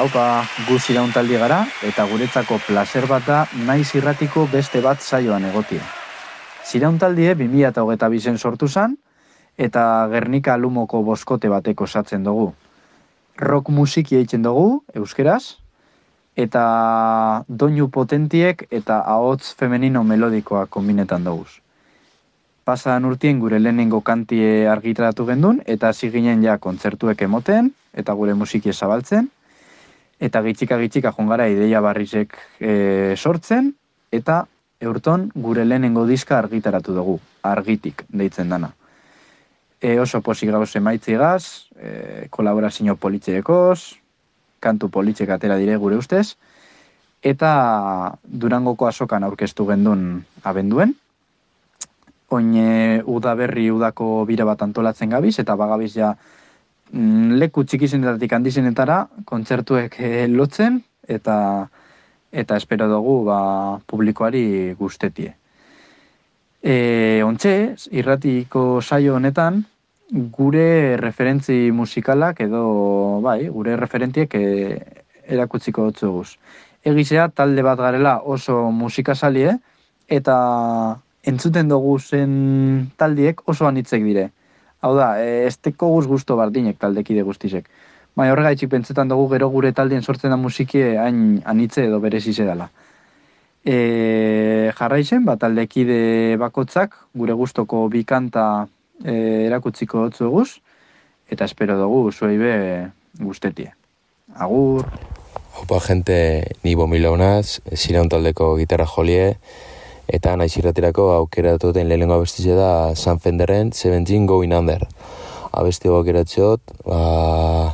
Haupa, guz irauntaldi gara, eta guretzako placer bat da naiz irratiko beste bat saioan egotia. Zirauntaldie 2008 bizen sortu zan, eta Gernika Lumoko boskote bateko satzen dugu. Rock musiki eitzen dugu, euskeraz, eta doinu potentiek eta ahots femenino melodikoa kombinetan dugu. Pasan urtien gure lehenengo kantie argitaratu gendun, eta hasi ginen ja kontzertuek emoten, eta gure musiki zabaltzen, eta gitxika gitxika jongara ideia barrizek e, sortzen, eta eurton gure lehenengo diska argitaratu dugu, argitik deitzen dana. E, oso posik gauz emaitzi gaz, e, kolaborazio politxeekoz, kantu politxek atera dire gure ustez, eta durangoko asokan aurkeztu gendun abenduen, Oin udaberri udako bira bat antolatzen gabiz, eta bagabiz ja leku txikizenetatik handizenetara kontzertuek e, lotzen eta eta espero dugu ba, publikoari guztetie. E, ontxe, irratiko saio honetan, gure referentzi musikalak edo, bai, gure referentiek e, erakutziko dutzu guz. Egizea, talde bat garela oso musikasalie, eta entzuten dugu zen taldiek oso anitzek dire. Hau da, e, ez teko guz guztu bardinek taldekide guztizek. Bai, horrega itxik pentsetan dugu gero gure taldien sortzen da musikie hain anitze edo berezize dela. E, jarraizen, bat taldekide bakotzak, gure gustoko bi kanta e, erakutziko dutzu eguz, eta espero dugu zuei be guztetie. Agur! Opa, gente, ni bomilaunaz, zira taldeko gitarra jolie, eta naiz irratirako aukera duten lehenengo abestitze da San Fenderren Seventeen Going Under. Abesti aukeratxot, ba,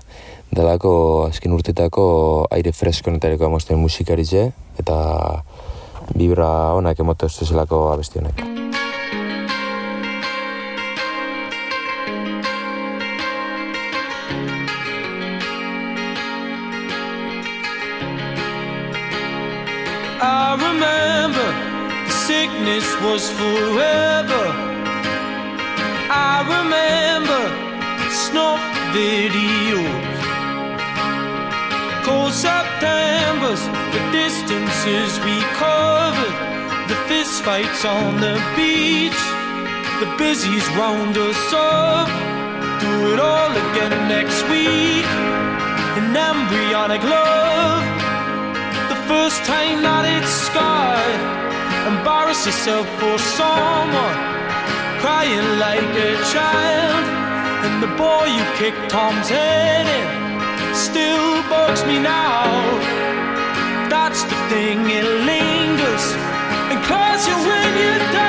dalako azken urtetako aire fresko netareko amosten musikaritze, eta vibra onak emoto ez zelako abesti honek. Sickness was forever. I remember snuff videos, cold September's, the distances we covered, the fist fights on the beach, the busies round us up. Do it all again next week. An embryonic love, the first time that it's scarred embarrass yourself for someone, crying like a child. And the boy you kicked Tom's head in still bugs me now. That's the thing, it lingers and claws you when you're down.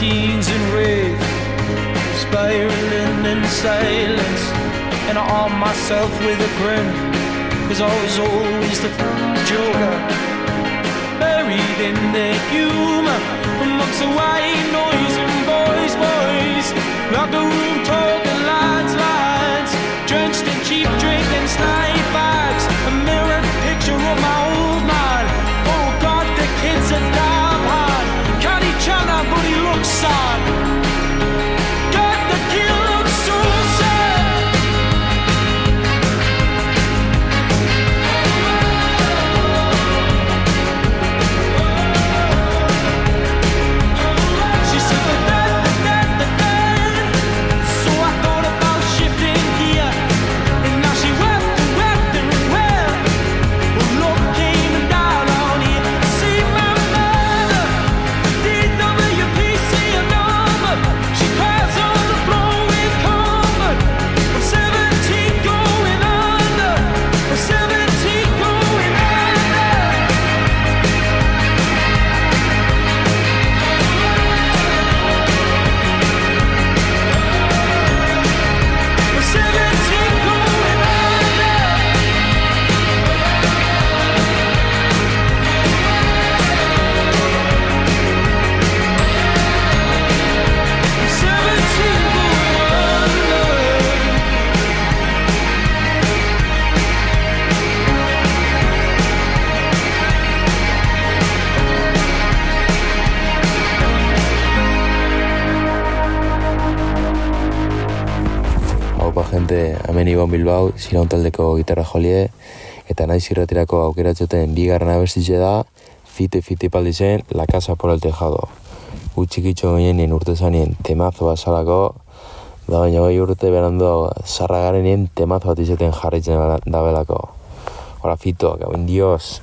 Teens in rage, spiraling in silence. And I arm myself with a grin, cause I was always the joker. Buried in the humor, amongst the white noise and boys, boys. The room talking lines, lines, drenched in cheap drink and snipe bags. A mirrored picture of my old sun. Hemen ibon bilbao, ziraun taldeko gitarra jolie, eta naiz irratirako aukeratzoten bigarren abestitxe da, fite fite paldi zen, la casa por el tejado. Gutxikitxo ginen urte zanien temazo basalako, da baina gai urte berando zarra garenien temazo bat izaten jarritzen da belako. Hora fito, gau dios.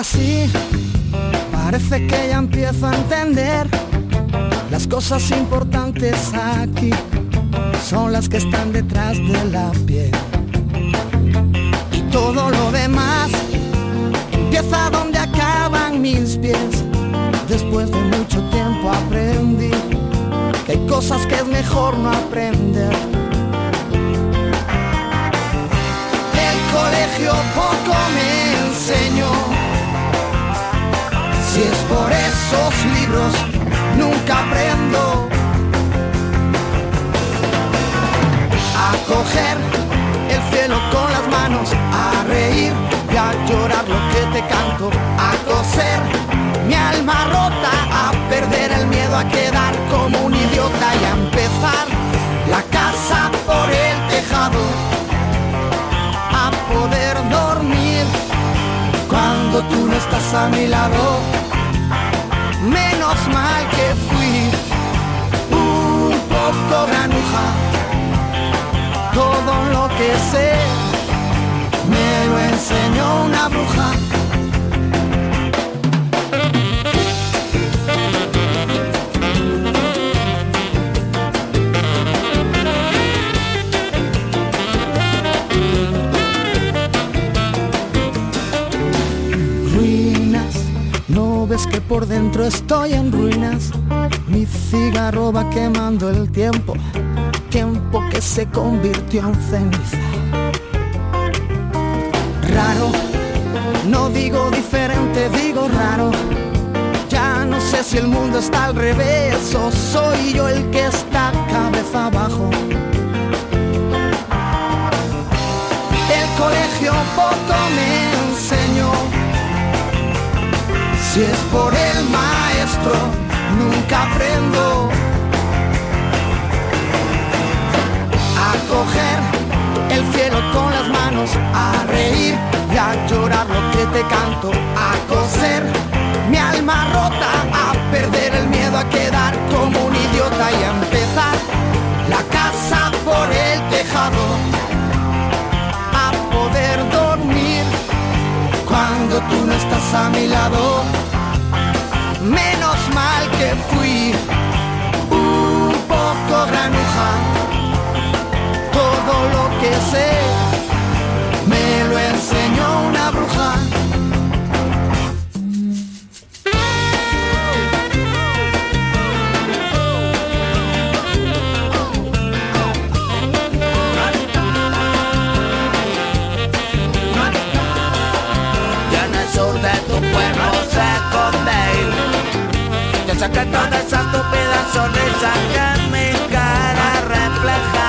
Ahora sí, parece que ya empiezo a entender las cosas importantes aquí son las que están detrás de la piel. Y todo lo demás empieza donde acaban mis pies. Después de mucho tiempo aprendí que hay cosas que es mejor no aprender. Esos libros, nunca aprendo. A coger el cielo con las manos, a reír y a llorar lo que te canto, a coser mi alma rota, a perder el miedo a quedar como un idiota y a empezar la casa por el tejado, a poder dormir cuando tú no estás a mi lado. Mal que fui un poco granuja. Todo lo que sé me lo enseñó una bruja. Por dentro estoy en ruinas. Mi cigarro va quemando el tiempo, tiempo que se convirtió en ceniza. Raro, no digo diferente, digo raro. Ya no sé si el mundo está al revés o nunca aprendo. A coger el cielo con las manos, a reír y a llorar lo que te canto, a coser mi alma rota, a perder el miedo a quedar como un idiota y a empezar la casa por el tejado, a poder dormir cuando tú no estás a mi lado. Menos mal que fui un poco granuja. Todo lo que sé me lo enseñó una bruja. Sonrisa que en mi cara refleja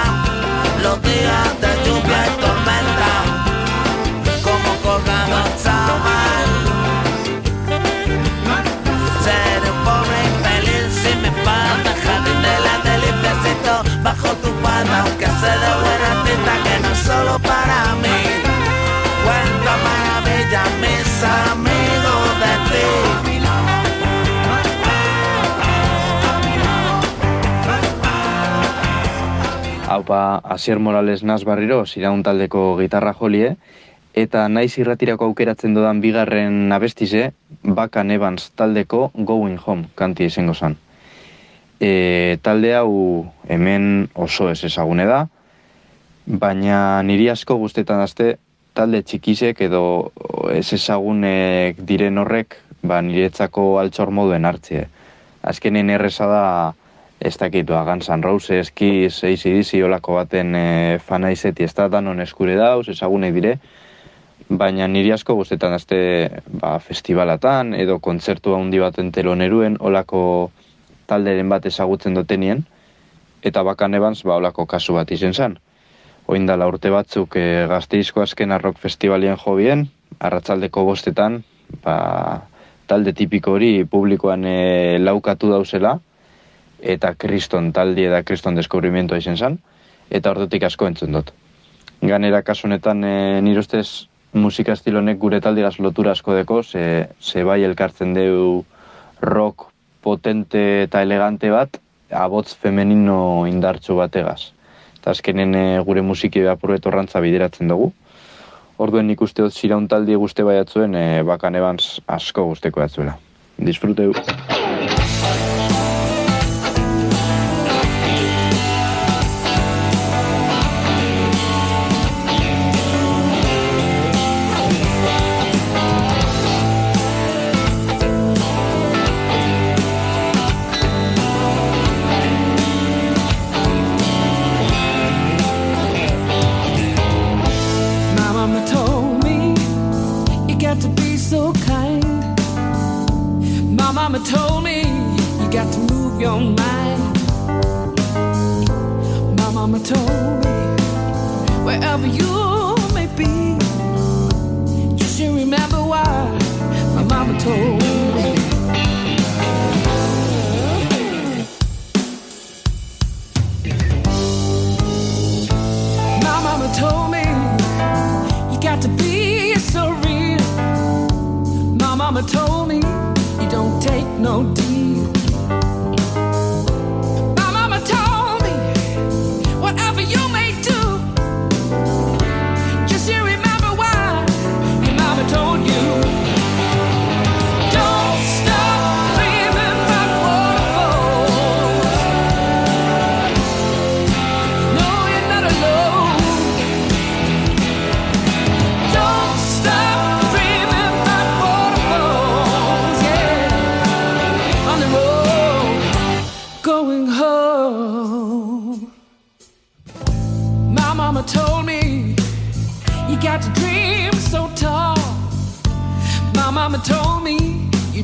Los días de lluvia y tormenta Como colgados a mal Seré un pobre infeliz si me falta jardín de la deliciosito Bajo tu falda aunque sé de buena tinta que no es solo para mí. Cuenta maravilla mis amigos de ti Haupa, Asier Morales naz barriro, ziraun taldeko gitarra jolie, eta naiz irratirako aukeratzen dudan bigarren abestize, Bakan Evans taldeko Going Home kanti izango zan. E, talde hau hemen oso ez ezagune da, baina niri asko guztetan azte talde txikisek edo ez ezagunek diren horrek ba, niretzako altxor moduen hartzie. Azkenen erreza da ez dakitu, Guns N' Roses, Kiss, ACDC, olako baten e, fana izeti ez da danon eskure dauz, ezagunek dire, baina niri asko guztetan azte ba, festivalatan edo kontzertu handi baten teloneruen olako talderen bat ezagutzen dutenien, eta bakan ebans ba olako kasu bat izen zen. Oindala urte batzuk e, gazteizko azken arrok festivalien jobien, arratzaldeko bostetan, ba, talde tipiko hori publikoan e, laukatu dauzela, eta kriston taldi eta kriston deskubrimientoa izen zen, eta ordutik asko entzun dut. Ganera kasunetan e, nire ustez musika estilonek gure taldi lotura asko deko, ze, ze bai elkartzen deu rock potente eta elegante bat, abotz femenino indartsu bategaz. Eta azkenen e, gure musiki apuru etorrantza bideratzen dugu. Orduen nik uste dut ziraun taldi guzte baiatzuen e, bakan ebans asko guzteko batzuela. Disfruteu.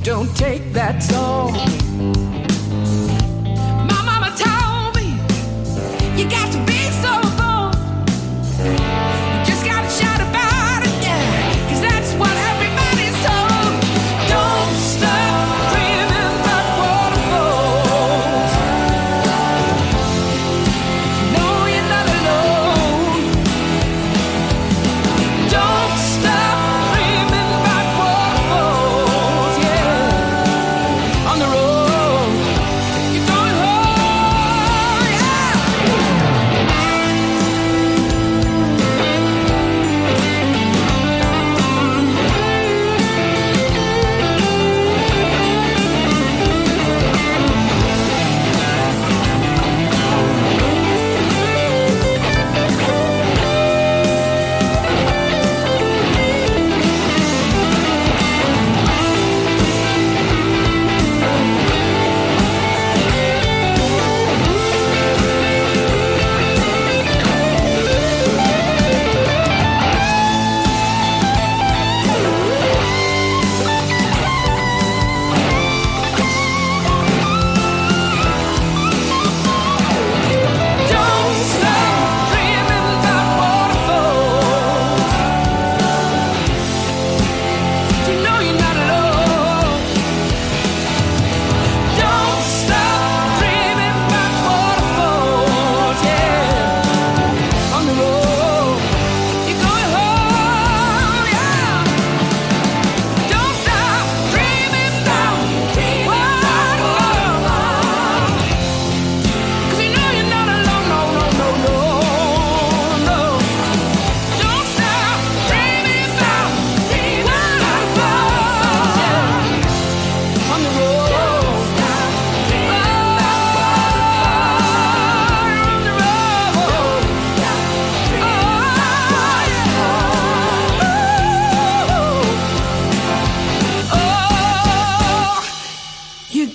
Don't take that tall.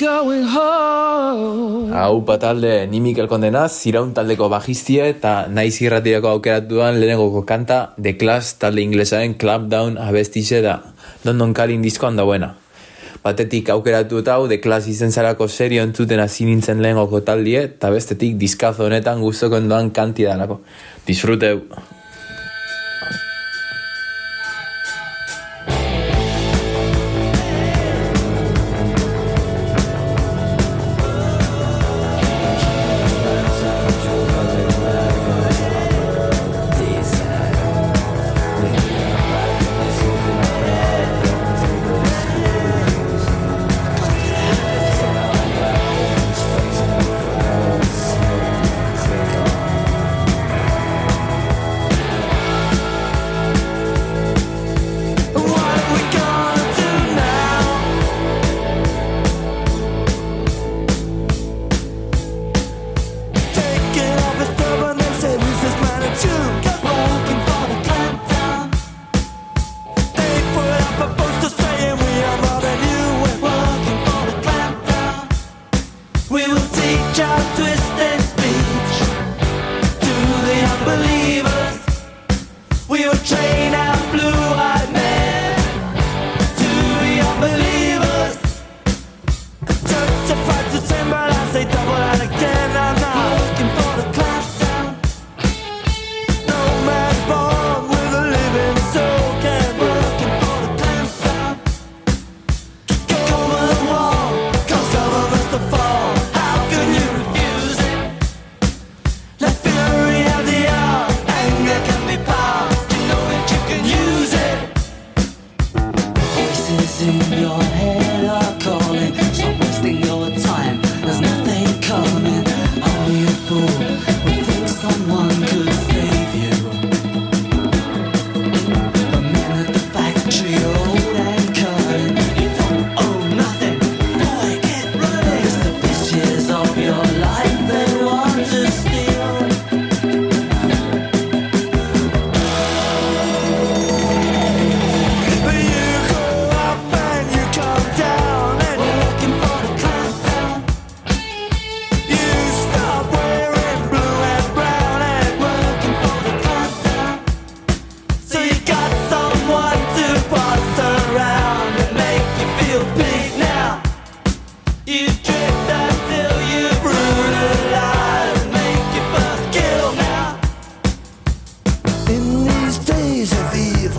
going home. Hau patalde, ni Mikel Kondena, ziraun taldeko bajistia eta naiz irratiako aukeratu duan lehenengoko kanta The Clash talde inglesaen Club Down abestize da, London Calling diskoan da buena. Batetik aukeratu eta hau The Clash izen zarako serio entzuten hazin nintzen lehenengoko taldie eta bestetik diskazo honetan guztoko endoan kanti dalako. Disfruteu!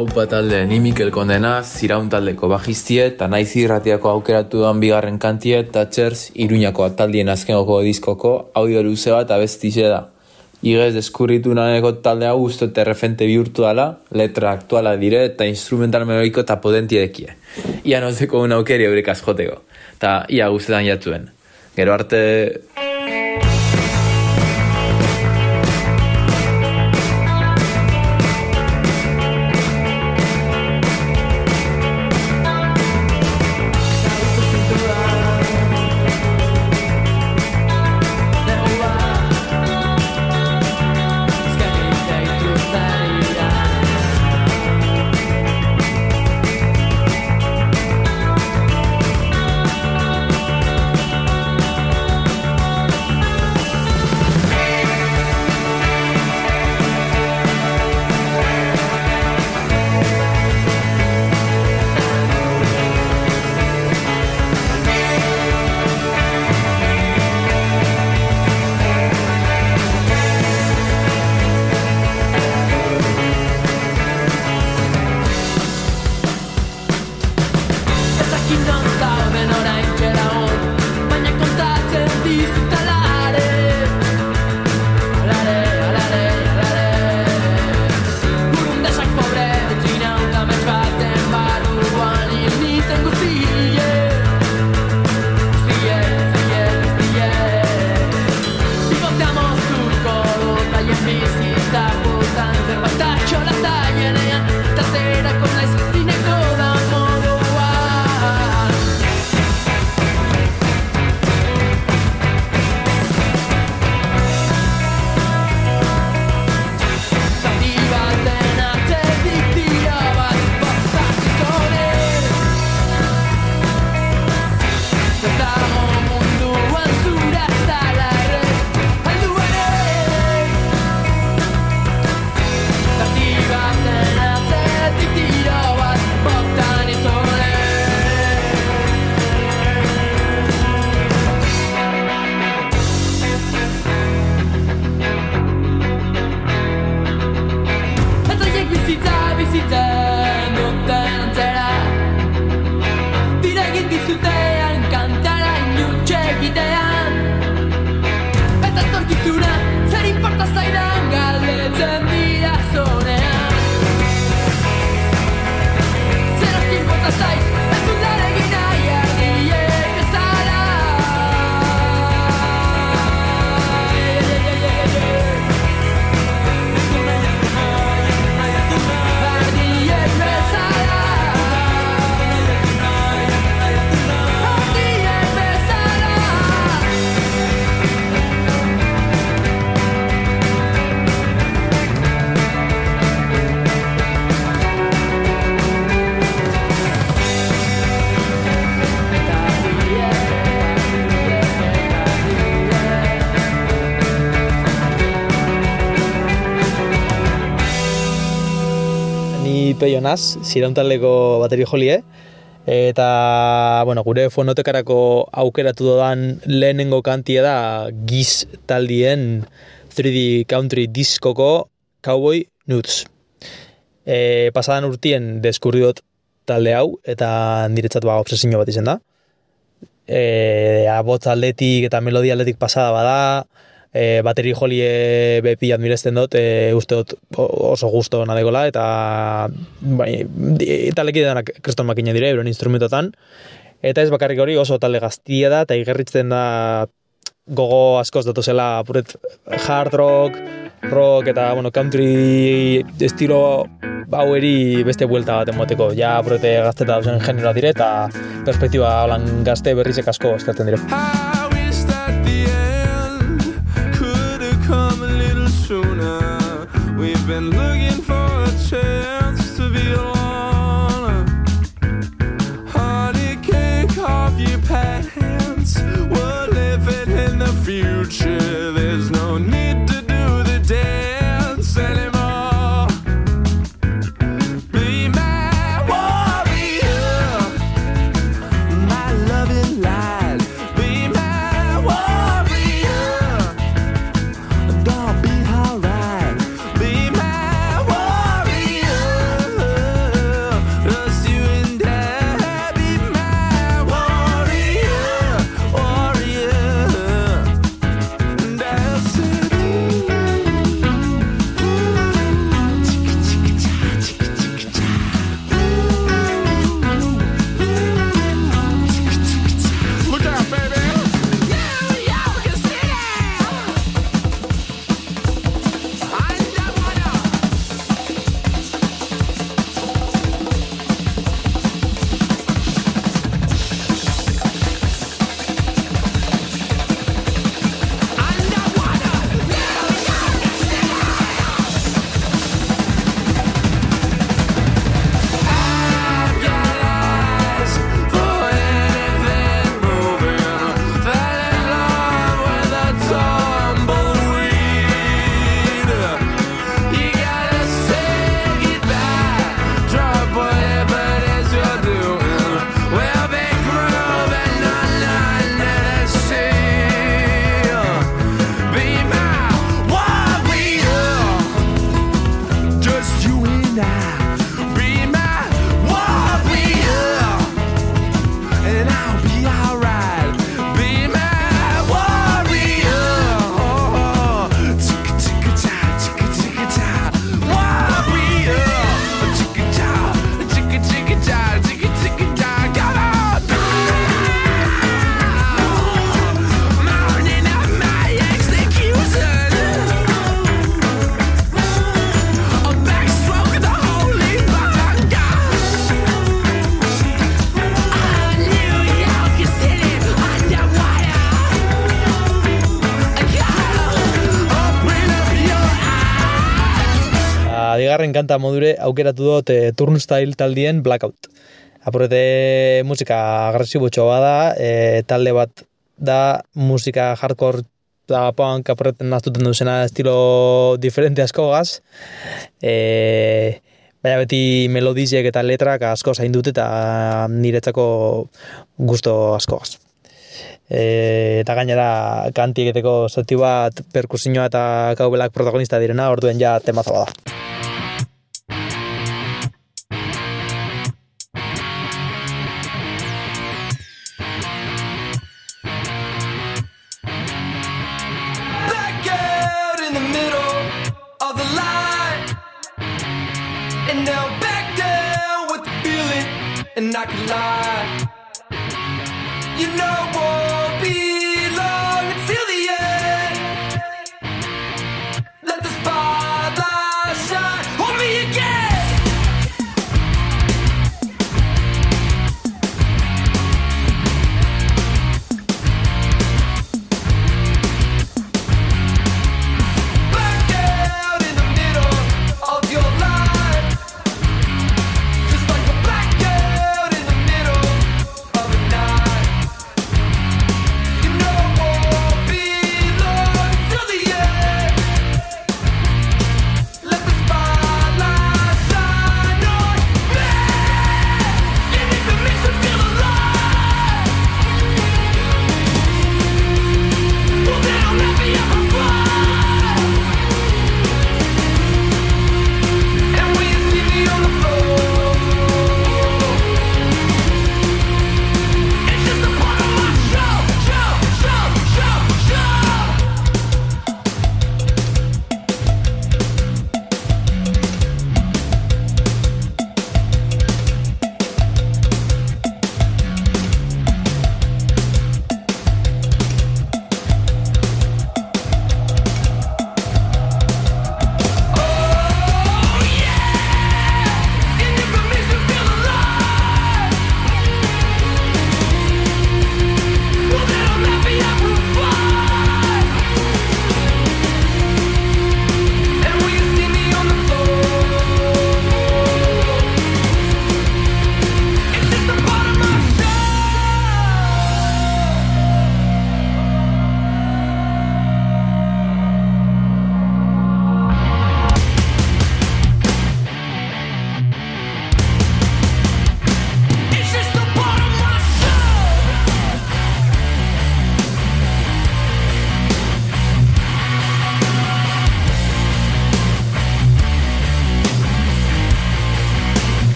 Aupa talde ni Mikel Kondena, ziraun taldeko bajiztie, eta naiz irratiako aukeratu duan bigarren kantie, Tatxers, Iruñako ataldien azkenoko diskoko audio luze bat abestize da. Igez deskurritu naneko talde hau uste terrefente bihurtu dala, letra aktuala dire eta instrumental melodiko eta potentiedekie. Ia nozeko un aukeri eurek askoteko, eta ia guztetan jatzuen. Gero arte... Naz, zirauntaldeko bateri jolie, eta, bueno, gure fonotekarako aukeratu dodan lehenengo kantie da giz taldien 3D Country diskoko Cowboy Nudes. E, pasadan urtien deskurri talde hau, eta niretzat ba obsesio bat izen da. E, abotz aldetik eta melodia aldetik pasada bada, e, bateri jolie bepi admiresten dut, e, uste dut oso gusto nadekola, eta bai, taleki denak kreston makina dire, euren instrumentotan, eta ez bakarrik hori oso talde gaztia da, eta igerritzen da gogo askoz datu zela apuret hard rock, rock eta bueno, country estilo baueri beste buelta bat emoteko. Ja apurete gazteta dauzen generoa dire eta perspektiba holan gazte berrizek asko eskertzen dire. We've been looking for kanta modure aukeratu dut e, Turnstile taldien Blackout. Apurete musika agresibotxo bada, e, talde bat da musika hardcore da punk apureten naztuten duzena estilo diferente asko gaz. E, baina beti melodizek eta letrak asko zain dut eta niretzako gusto asko gaz. E, eta gainera kanti egiteko zati bat perkusioa eta kaubelak protagonista direna, orduen ja temazo bada.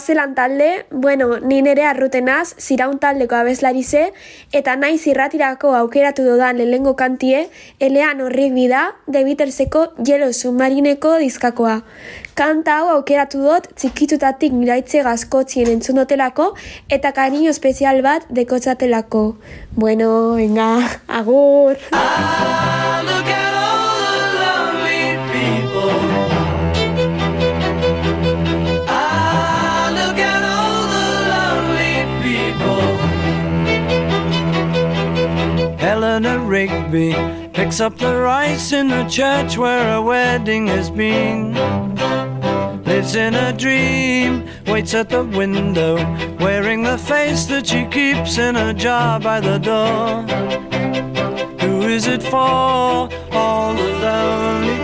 Zelan talde, bueno, ni nere arrutenaz, ziraun taldeko abeslarize, eta naiz irratirako aukeratu dudan lehengo kantie, elean horrik bida, de Beatleseko Yellow Submarineko dizkakoa. Kanta hau aukeratu dut txikitutatik miraitze gazkotzien entzunotelako eta kariño espezial bat dekotzatelako. Bueno, venga, agur! Ah, Rigby picks up the rice in the church where a wedding has been. Lives in a dream, waits at the window, wearing the face that she keeps in a jar by the door. Who is it for? All the lonely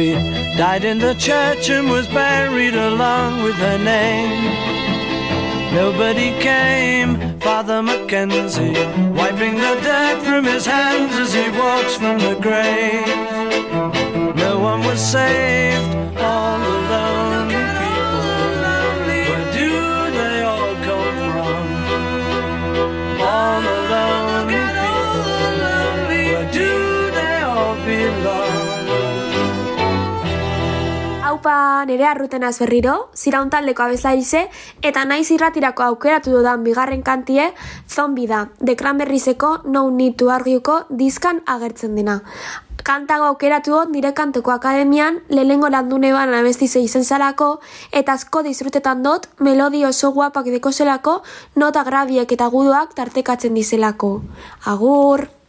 Died in the church and was buried along with her name. Nobody came, Father Mackenzie, wiping the dirt from his hands as he walks from the grave. No one was saved, Haupa nere arrutenaz berriro, ziraun taldeko abezlarize, eta naiz irratirako aukeratu dudan bigarren kantie, zombi da, de Cranberrieseko No Need to Argueko agertzen dena. Kantago aukeratu dut nire kantoko akademian, lehengo landune ban abestize izen zalako, eta asko disfrutetan dut, melodi oso guapak deko zelako, nota grabiek eta guduak tartekatzen dizelako. Agur!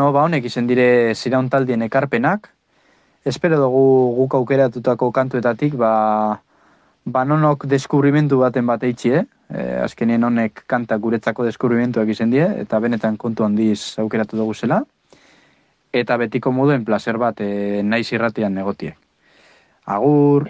Bueno, ba honek izen dire ziraun taldien ekarpenak. Espero dugu guk aukeratutako kantuetatik, ba, ba nonok deskubrimentu baten bat eitxi, eh? E, azkenien honek kanta guretzako deskubrimentuak izen die, eta benetan kontu handiz aukeratu dugu zela. Eta betiko moduen placer bat e, naiz irratian negotie. Agur!